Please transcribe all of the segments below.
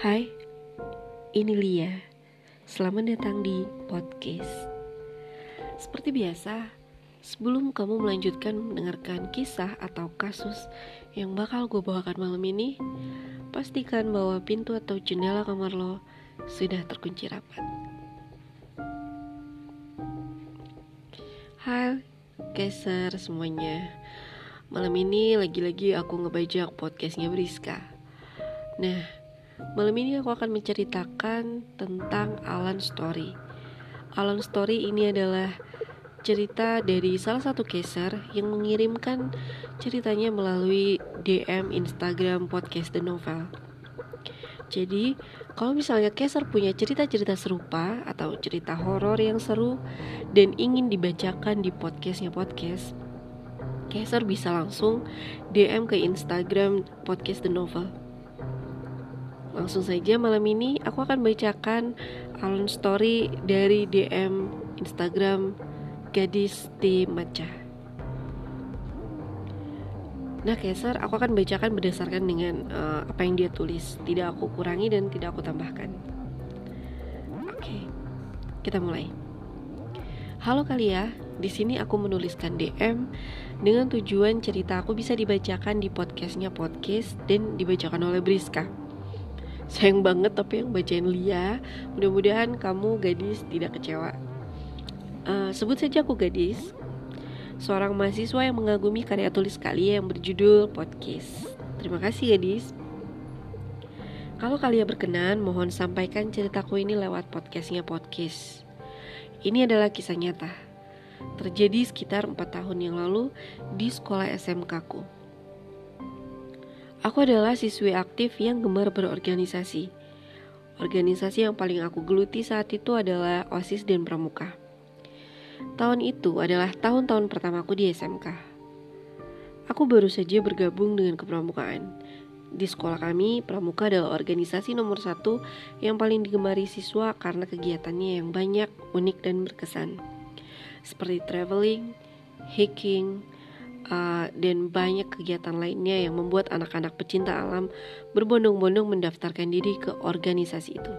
Hai, ini Lia. Selamat datang di podcast. Seperti biasa, sebelum kamu melanjutkan mendengarkan kisah atau kasus yang bakal gue bawakan malam ini, pastikan bahwa pintu atau jendela kamar lo sudah terkunci rapat. Hai, keser semuanya. Malam ini lagi-lagi aku ngebajak podcastnya Briska. Nah, Malam ini aku akan menceritakan tentang Alan Story. Alan Story ini adalah cerita dari salah satu caser yang mengirimkan ceritanya melalui DM Instagram podcast The Novel. Jadi, kalau misalnya caser punya cerita-cerita serupa atau cerita horor yang seru dan ingin dibacakan di podcastnya podcast, caser bisa langsung DM ke Instagram podcast The Novel. Langsung saja malam ini aku akan bacakan alun story dari DM Instagram Gadis di Maca. Nah, Keser, aku akan bacakan berdasarkan dengan uh, apa yang dia tulis. Tidak aku kurangi dan tidak aku tambahkan. Oke, kita mulai. Halo kalian, di sini aku menuliskan DM dengan tujuan cerita aku bisa dibacakan di podcastnya podcast dan dibacakan oleh Briska sayang banget tapi yang bacain Lia mudah-mudahan kamu gadis tidak kecewa. Uh, sebut saja aku gadis seorang mahasiswa yang mengagumi karya tulis kalian yang berjudul podcast. Terima kasih gadis. Kalau kalian berkenan mohon sampaikan ceritaku ini lewat podcastnya podcast. Ini adalah kisah nyata. Terjadi sekitar 4 tahun yang lalu di sekolah SMK ku Aku adalah siswi aktif yang gemar berorganisasi. Organisasi yang paling aku geluti saat itu adalah OSIS dan Pramuka. Tahun itu adalah tahun-tahun pertamaku di SMK. Aku baru saja bergabung dengan kepramukaan. Di sekolah kami, Pramuka adalah organisasi nomor satu yang paling digemari siswa karena kegiatannya yang banyak, unik, dan berkesan. Seperti traveling, hiking, uh, dan banyak kegiatan lainnya yang membuat anak-anak pecinta alam berbondong-bondong mendaftarkan diri ke organisasi itu.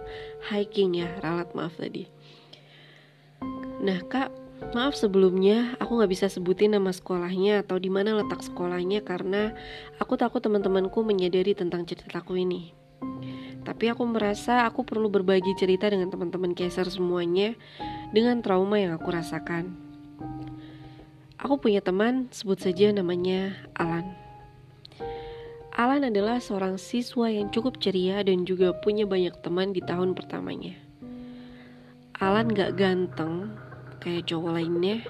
Hiking ya, ralat maaf tadi. Nah kak, maaf sebelumnya aku nggak bisa sebutin nama sekolahnya atau di mana letak sekolahnya karena aku takut teman-temanku menyadari tentang ceritaku ini. Tapi aku merasa aku perlu berbagi cerita dengan teman-teman keser semuanya dengan trauma yang aku rasakan. Aku punya teman, sebut saja namanya Alan. Alan adalah seorang siswa yang cukup ceria dan juga punya banyak teman di tahun pertamanya. Alan gak ganteng kayak cowok lainnya,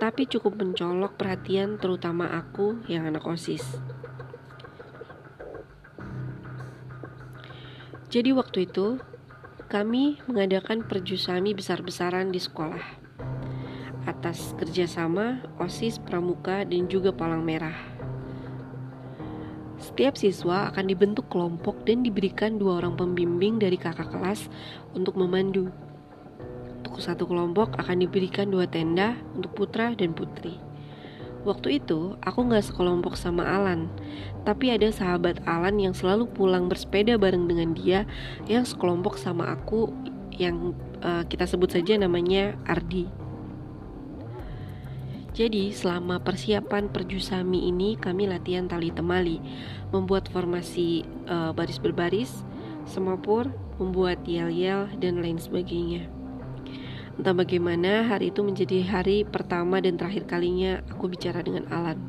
tapi cukup mencolok perhatian terutama aku yang anak OSIS. Jadi waktu itu, kami mengadakan perjusami besar-besaran di sekolah atas kerjasama OSIS Pramuka dan juga Palang Merah. Setiap siswa akan dibentuk kelompok dan diberikan dua orang pembimbing dari kakak kelas untuk memandu. Untuk satu kelompok akan diberikan dua tenda untuk putra dan putri. Waktu itu, aku gak sekelompok sama Alan, tapi ada sahabat Alan yang selalu pulang bersepeda bareng dengan dia yang sekelompok sama aku yang uh, kita sebut saja namanya Ardi. Jadi selama persiapan perjusami ini kami latihan tali temali, membuat formasi uh, baris berbaris, semapur, membuat yel-yel dan lain sebagainya. Entah bagaimana hari itu menjadi hari pertama dan terakhir kalinya aku bicara dengan Alan.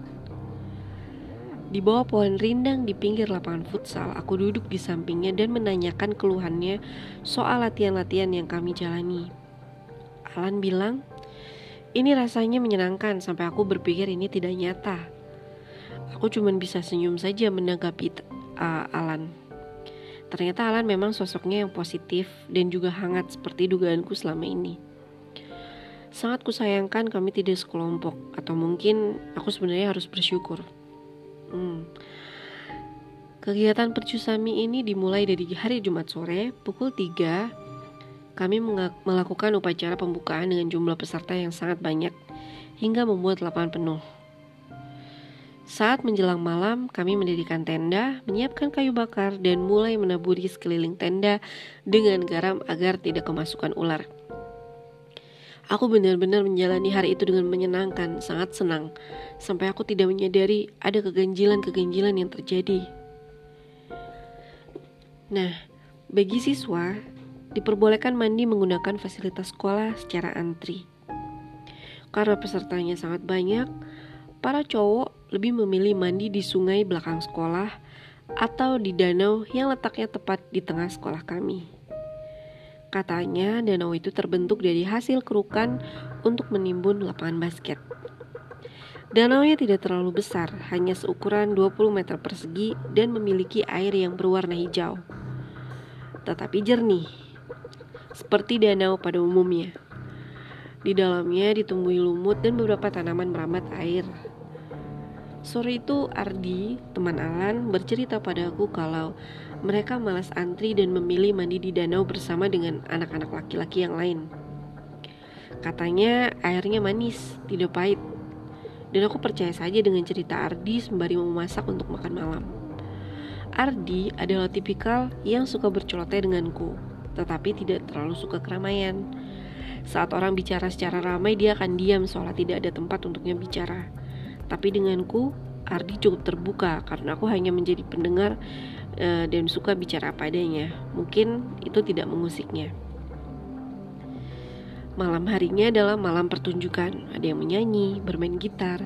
Di bawah pohon rindang di pinggir lapangan futsal, aku duduk di sampingnya dan menanyakan keluhannya soal latihan-latihan yang kami jalani. Alan bilang, ini rasanya menyenangkan sampai aku berpikir ini tidak nyata. Aku cuma bisa senyum saja menanggapi uh, Alan. Ternyata Alan memang sosoknya yang positif dan juga hangat seperti dugaanku selama ini. Sangat kusayangkan kami tidak sekelompok atau mungkin aku sebenarnya harus bersyukur. Hmm. Kegiatan percusami ini dimulai dari hari Jumat sore pukul 3 kami melakukan upacara pembukaan dengan jumlah peserta yang sangat banyak hingga membuat lapangan penuh. Saat menjelang malam, kami mendirikan tenda, menyiapkan kayu bakar, dan mulai menaburi sekeliling tenda dengan garam agar tidak kemasukan ular. Aku benar-benar menjalani hari itu dengan menyenangkan, sangat senang, sampai aku tidak menyadari ada keganjilan-keganjilan yang terjadi. Nah, bagi siswa, diperbolehkan mandi menggunakan fasilitas sekolah secara antri. Karena pesertanya sangat banyak, para cowok lebih memilih mandi di sungai belakang sekolah atau di danau yang letaknya tepat di tengah sekolah kami. Katanya danau itu terbentuk dari hasil kerukan untuk menimbun lapangan basket. Danaunya tidak terlalu besar, hanya seukuran 20 meter persegi dan memiliki air yang berwarna hijau. Tetapi jernih, seperti danau pada umumnya. Di dalamnya ditumbuhi lumut dan beberapa tanaman merambat air. Sore itu Ardi, teman Alan, bercerita padaku kalau mereka malas antri dan memilih mandi di danau bersama dengan anak-anak laki-laki yang lain. Katanya airnya manis, tidak pahit. Dan aku percaya saja dengan cerita Ardi sembari memasak untuk makan malam. Ardi adalah tipikal yang suka berceloteh denganku, tetapi tidak terlalu suka keramaian. Saat orang bicara secara ramai, dia akan diam seolah tidak ada tempat untuknya bicara. Tapi denganku, Ardi cukup terbuka karena aku hanya menjadi pendengar uh, dan suka bicara apa adanya. Mungkin itu tidak mengusiknya. Malam harinya adalah malam pertunjukan. Ada yang menyanyi, bermain gitar,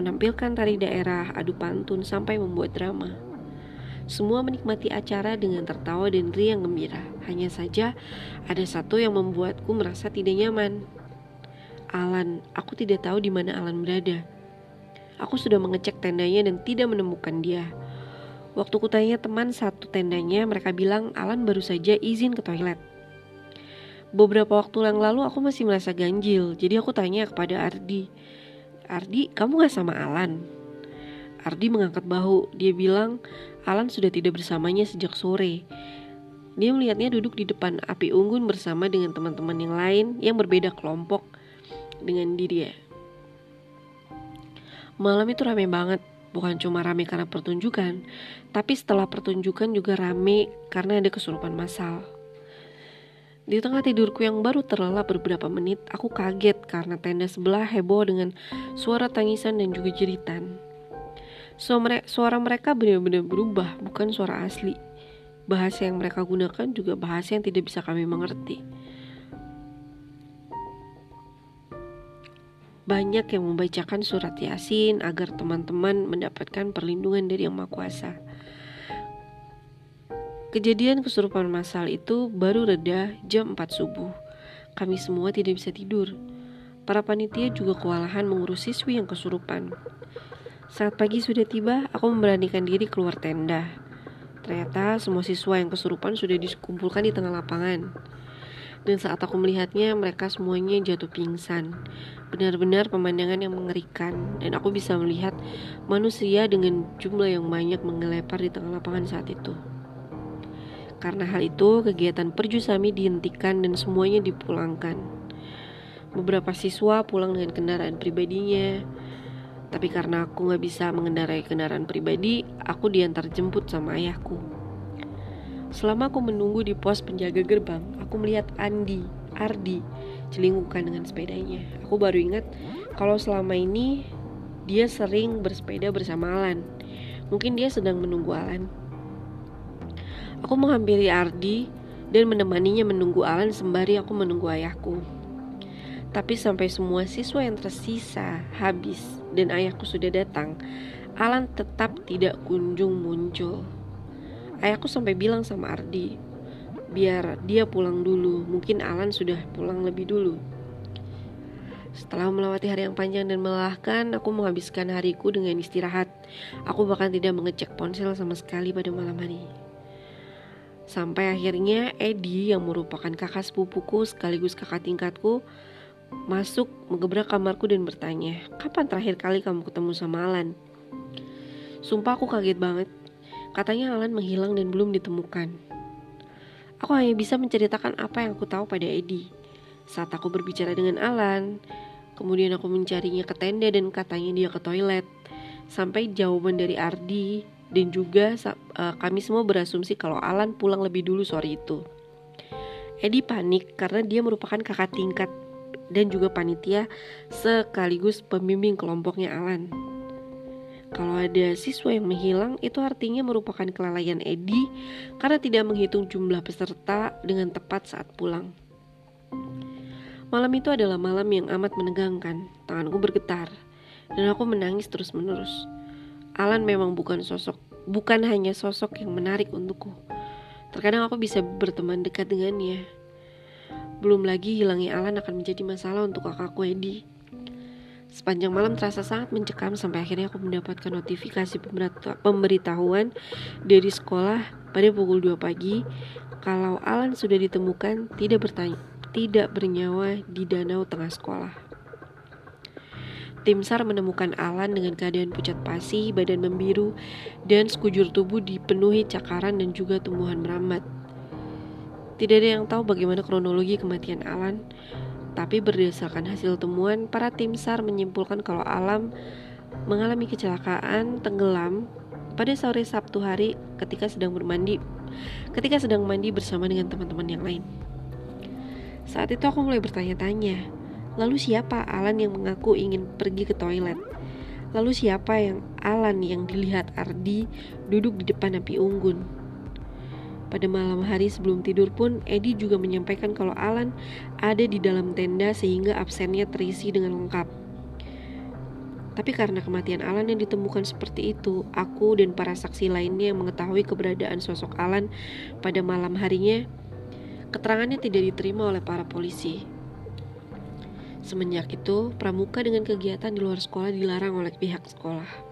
menampilkan tari daerah, adu pantun, sampai membuat drama. Semua menikmati acara dengan tertawa dan riang gembira. Hanya saja ada satu yang membuatku merasa tidak nyaman. Alan, aku tidak tahu di mana Alan berada. Aku sudah mengecek tendanya dan tidak menemukan dia. Waktu kutanya teman satu tendanya, mereka bilang Alan baru saja izin ke toilet. Beberapa waktu yang lalu aku masih merasa ganjil, jadi aku tanya kepada Ardi. Ardi, kamu gak sama Alan? Ardi mengangkat bahu. Dia bilang Alan sudah tidak bersamanya sejak sore. Dia melihatnya duduk di depan api unggun bersama dengan teman-teman yang lain yang berbeda kelompok dengan diri Malam itu rame banget, bukan cuma rame karena pertunjukan, tapi setelah pertunjukan juga rame karena ada kesurupan massal. Di tengah tidurku yang baru terlelap beberapa menit, aku kaget karena tenda sebelah heboh dengan suara tangisan dan juga jeritan. Suara mereka benar-benar berubah, bukan suara asli. Bahasa yang mereka gunakan juga bahasa yang tidak bisa kami mengerti. banyak yang membacakan surat Yasin agar teman-teman mendapatkan perlindungan dari Yang Maha Kuasa. Kejadian kesurupan massal itu baru reda jam 4 subuh. Kami semua tidak bisa tidur. Para panitia juga kewalahan mengurus siswi yang kesurupan. Saat pagi sudah tiba, aku memberanikan diri keluar tenda. Ternyata semua siswa yang kesurupan sudah dikumpulkan di tengah lapangan. Dan saat aku melihatnya, mereka semuanya jatuh pingsan. Benar-benar pemandangan yang mengerikan, dan aku bisa melihat manusia dengan jumlah yang banyak menggelepar di tengah lapangan saat itu. Karena hal itu, kegiatan perjusami dihentikan dan semuanya dipulangkan. Beberapa siswa pulang dengan kendaraan pribadinya, tapi karena aku gak bisa mengendarai kendaraan pribadi, aku diantar jemput sama ayahku. Selama aku menunggu di pos penjaga gerbang, aku melihat Andi, Ardi, celingkukan dengan sepedanya. Aku baru ingat kalau selama ini dia sering bersepeda bersama Alan. Mungkin dia sedang menunggu Alan. Aku menghampiri Ardi dan menemaninya menunggu Alan sembari aku menunggu ayahku. Tapi sampai semua siswa yang tersisa habis dan ayahku sudah datang, Alan tetap tidak kunjung muncul. Ayahku sampai bilang sama Ardi, biar dia pulang dulu. Mungkin Alan sudah pulang lebih dulu. Setelah melewati hari yang panjang dan melelahkan, aku menghabiskan hariku dengan istirahat. Aku bahkan tidak mengecek ponsel sama sekali pada malam hari. Sampai akhirnya Edi yang merupakan kakak sepupuku sekaligus kakak tingkatku masuk mengebrak kamarku dan bertanya, "Kapan terakhir kali kamu ketemu sama Alan?" Sumpah aku kaget banget. Katanya Alan menghilang dan belum ditemukan. Aku hanya bisa menceritakan apa yang aku tahu pada Edi. Saat aku berbicara dengan Alan, kemudian aku mencarinya ke tenda dan katanya dia ke toilet. sampai jawaban dari Ardi dan juga uh, kami semua berasumsi kalau Alan pulang lebih dulu sore itu. Edi panik karena dia merupakan kakak tingkat dan juga panitia sekaligus pembimbing kelompoknya Alan. Kalau ada siswa yang menghilang, itu artinya merupakan kelalaian Edi karena tidak menghitung jumlah peserta dengan tepat saat pulang. Malam itu adalah malam yang amat menegangkan. Tanganku bergetar dan aku menangis terus-menerus. Alan memang bukan sosok, bukan hanya sosok yang menarik untukku. Terkadang aku bisa berteman dekat dengannya. Belum lagi hilangnya Alan akan menjadi masalah untuk kakakku Edi. Sepanjang malam terasa sangat mencekam sampai akhirnya aku mendapatkan notifikasi pemberitahuan dari sekolah pada pukul 2 pagi kalau Alan sudah ditemukan tidak bertanya, tidak bernyawa di danau tengah sekolah. Tim SAR menemukan Alan dengan keadaan pucat pasi, badan membiru, dan sekujur tubuh dipenuhi cakaran dan juga tumbuhan merambat. Tidak ada yang tahu bagaimana kronologi kematian Alan, tapi berdasarkan hasil temuan, para tim SAR menyimpulkan kalau Alam mengalami kecelakaan tenggelam pada sore Sabtu hari ketika sedang bermandi, ketika sedang mandi bersama dengan teman-teman yang lain. Saat itu aku mulai bertanya-tanya, Lalu siapa Alan yang mengaku ingin pergi ke toilet? Lalu siapa yang Alan yang dilihat Ardi duduk di depan api unggun? Pada malam hari sebelum tidur pun, Edi juga menyampaikan kalau Alan ada di dalam tenda sehingga absennya terisi dengan lengkap. Tapi karena kematian Alan yang ditemukan seperti itu, aku dan para saksi lainnya yang mengetahui keberadaan sosok Alan pada malam harinya, keterangannya tidak diterima oleh para polisi. Semenjak itu, pramuka dengan kegiatan di luar sekolah dilarang oleh pihak sekolah.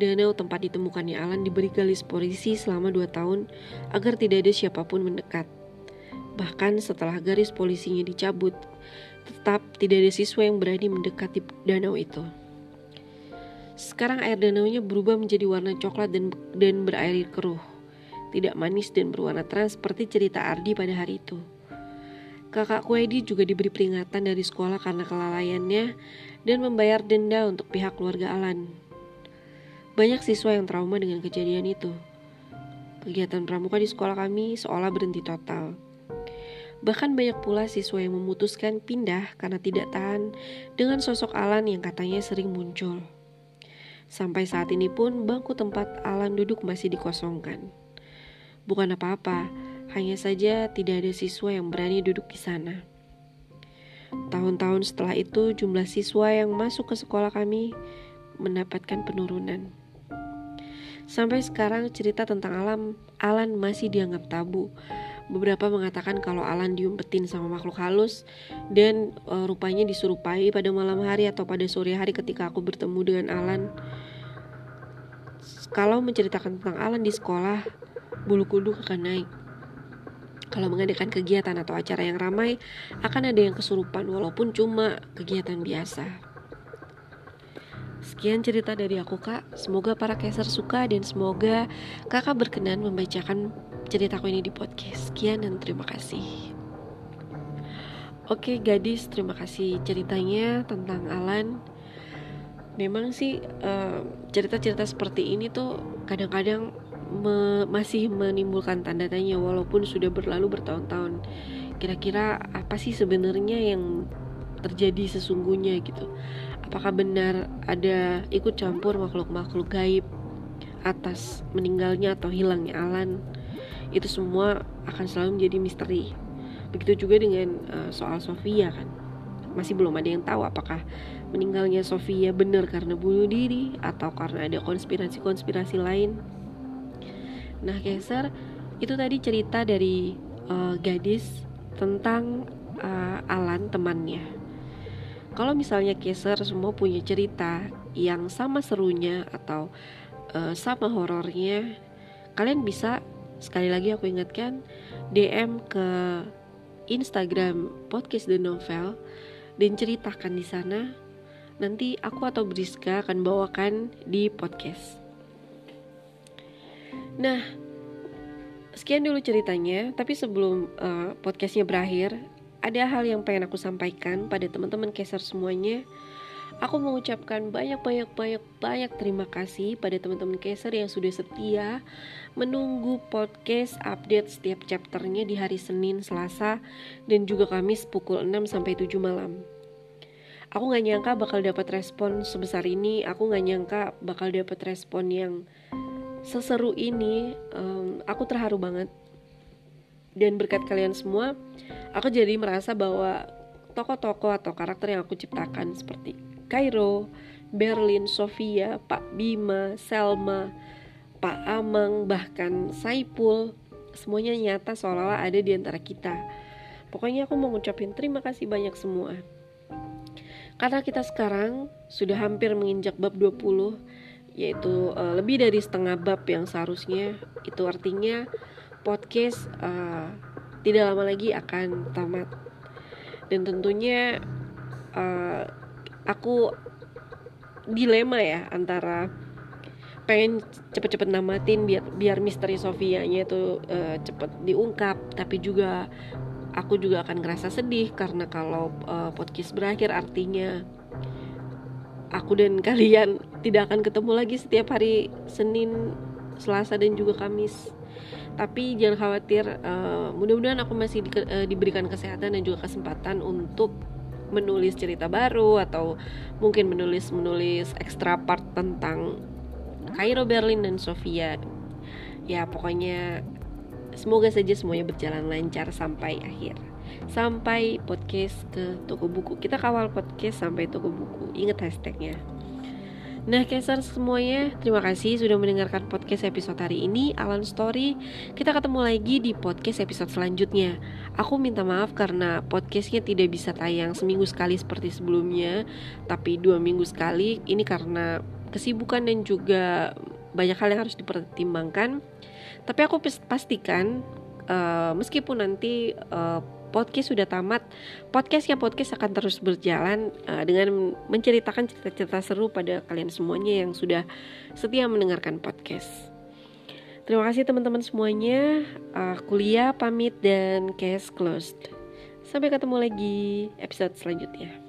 Danau tempat ditemukannya Alan diberi garis polisi selama dua tahun agar tidak ada siapa pun mendekat. Bahkan setelah garis polisinya dicabut, tetap tidak ada siswa yang berani mendekati danau itu. Sekarang air danaunya berubah menjadi warna coklat dan, dan berair keruh. Tidak manis dan berwarna terang seperti cerita Ardi pada hari itu. Kakak Edi juga diberi peringatan dari sekolah karena kelalaiannya dan membayar denda untuk pihak keluarga Alan. Banyak siswa yang trauma dengan kejadian itu. Kegiatan pramuka di sekolah kami seolah berhenti total. Bahkan banyak pula siswa yang memutuskan pindah karena tidak tahan dengan sosok Alan yang katanya sering muncul. Sampai saat ini pun bangku tempat Alan duduk masih dikosongkan. Bukan apa-apa, hanya saja tidak ada siswa yang berani duduk di sana. Tahun-tahun setelah itu, jumlah siswa yang masuk ke sekolah kami mendapatkan penurunan. Sampai sekarang cerita tentang alam Alan masih dianggap tabu. Beberapa mengatakan kalau Alan diumpetin sama makhluk halus dan e, rupanya disurupai pada malam hari atau pada sore hari ketika aku bertemu dengan Alan. Kalau menceritakan tentang Alan di sekolah, bulu kuduk akan naik. Kalau mengadakan kegiatan atau acara yang ramai, akan ada yang kesurupan walaupun cuma kegiatan biasa. Sekian cerita dari aku kak, semoga para caser suka dan semoga kakak berkenan membacakan ceritaku ini di podcast. Sekian dan terima kasih. Oke gadis, terima kasih ceritanya tentang Alan. Memang sih eh, cerita-cerita seperti ini tuh kadang-kadang me masih menimbulkan tanda tanya walaupun sudah berlalu bertahun-tahun. Kira-kira apa sih sebenarnya yang terjadi sesungguhnya gitu? Apakah benar ada ikut campur makhluk-makhluk gaib atas meninggalnya atau hilangnya Alan? Itu semua akan selalu menjadi misteri. Begitu juga dengan uh, soal Sofia kan. Masih belum ada yang tahu apakah meninggalnya Sofia benar karena bunuh diri atau karena ada konspirasi-konspirasi lain. Nah, Keser itu tadi cerita dari uh, gadis tentang uh, Alan temannya. Kalau misalnya Keser semua punya cerita yang sama serunya atau uh, sama horornya, kalian bisa sekali lagi aku ingatkan DM ke Instagram podcast the novel dan ceritakan di sana. Nanti aku atau Briska akan bawakan di podcast. Nah, sekian dulu ceritanya. Tapi sebelum uh, podcastnya berakhir, ada hal yang pengen aku sampaikan pada teman-teman keser semuanya. Aku mengucapkan banyak-banyak-banyak-banyak terima kasih pada teman-teman Keser yang sudah setia menunggu podcast update setiap chapternya di hari Senin, Selasa, dan juga Kamis pukul 6 sampai 7 malam. Aku gak nyangka bakal dapat respon sebesar ini. Aku gak nyangka bakal dapat respon yang seseru ini. Um, aku terharu banget. Dan berkat kalian semua, aku jadi merasa bahwa tokoh-tokoh atau karakter yang aku ciptakan seperti Kairo, Berlin, Sofia, Pak Bima, Selma, Pak Amang, bahkan Saipul, semuanya nyata seolah-olah ada di antara kita. Pokoknya aku mau ngucapin terima kasih banyak semua. Karena kita sekarang sudah hampir menginjak bab 20, yaitu uh, lebih dari setengah bab yang seharusnya. Itu artinya podcast uh, tidak lama lagi akan tamat. Dan tentunya uh, aku dilema ya antara pengen cepet-cepet namatin biar biar misteri Sofianya itu uh, cepet diungkap tapi juga aku juga akan ngerasa sedih karena kalau uh, podcast berakhir artinya aku dan kalian tidak akan ketemu lagi setiap hari Senin, Selasa dan juga Kamis. Tapi jangan khawatir, uh, mudah-mudahan aku masih di, uh, diberikan kesehatan dan juga kesempatan untuk menulis cerita baru atau mungkin menulis menulis extra part tentang Cairo Berlin dan Sofia. Ya pokoknya semoga saja semuanya berjalan lancar sampai akhir. Sampai podcast ke toko buku. Kita kawal podcast sampai toko buku. Ingat hashtagnya Nah, Keser semuanya, terima kasih sudah mendengarkan podcast episode hari ini, Alan Story. Kita ketemu lagi di podcast episode selanjutnya. Aku minta maaf karena podcastnya tidak bisa tayang seminggu sekali seperti sebelumnya, tapi dua minggu sekali. Ini karena kesibukan dan juga banyak hal yang harus dipertimbangkan. Tapi aku pastikan, uh, meskipun nanti uh, podcast sudah tamat, podcastnya podcast akan terus berjalan uh, dengan menceritakan cerita-cerita seru pada kalian semuanya yang sudah setia mendengarkan podcast. Terima kasih teman-teman semuanya. Uh, kuliah pamit dan case closed. Sampai ketemu lagi episode selanjutnya.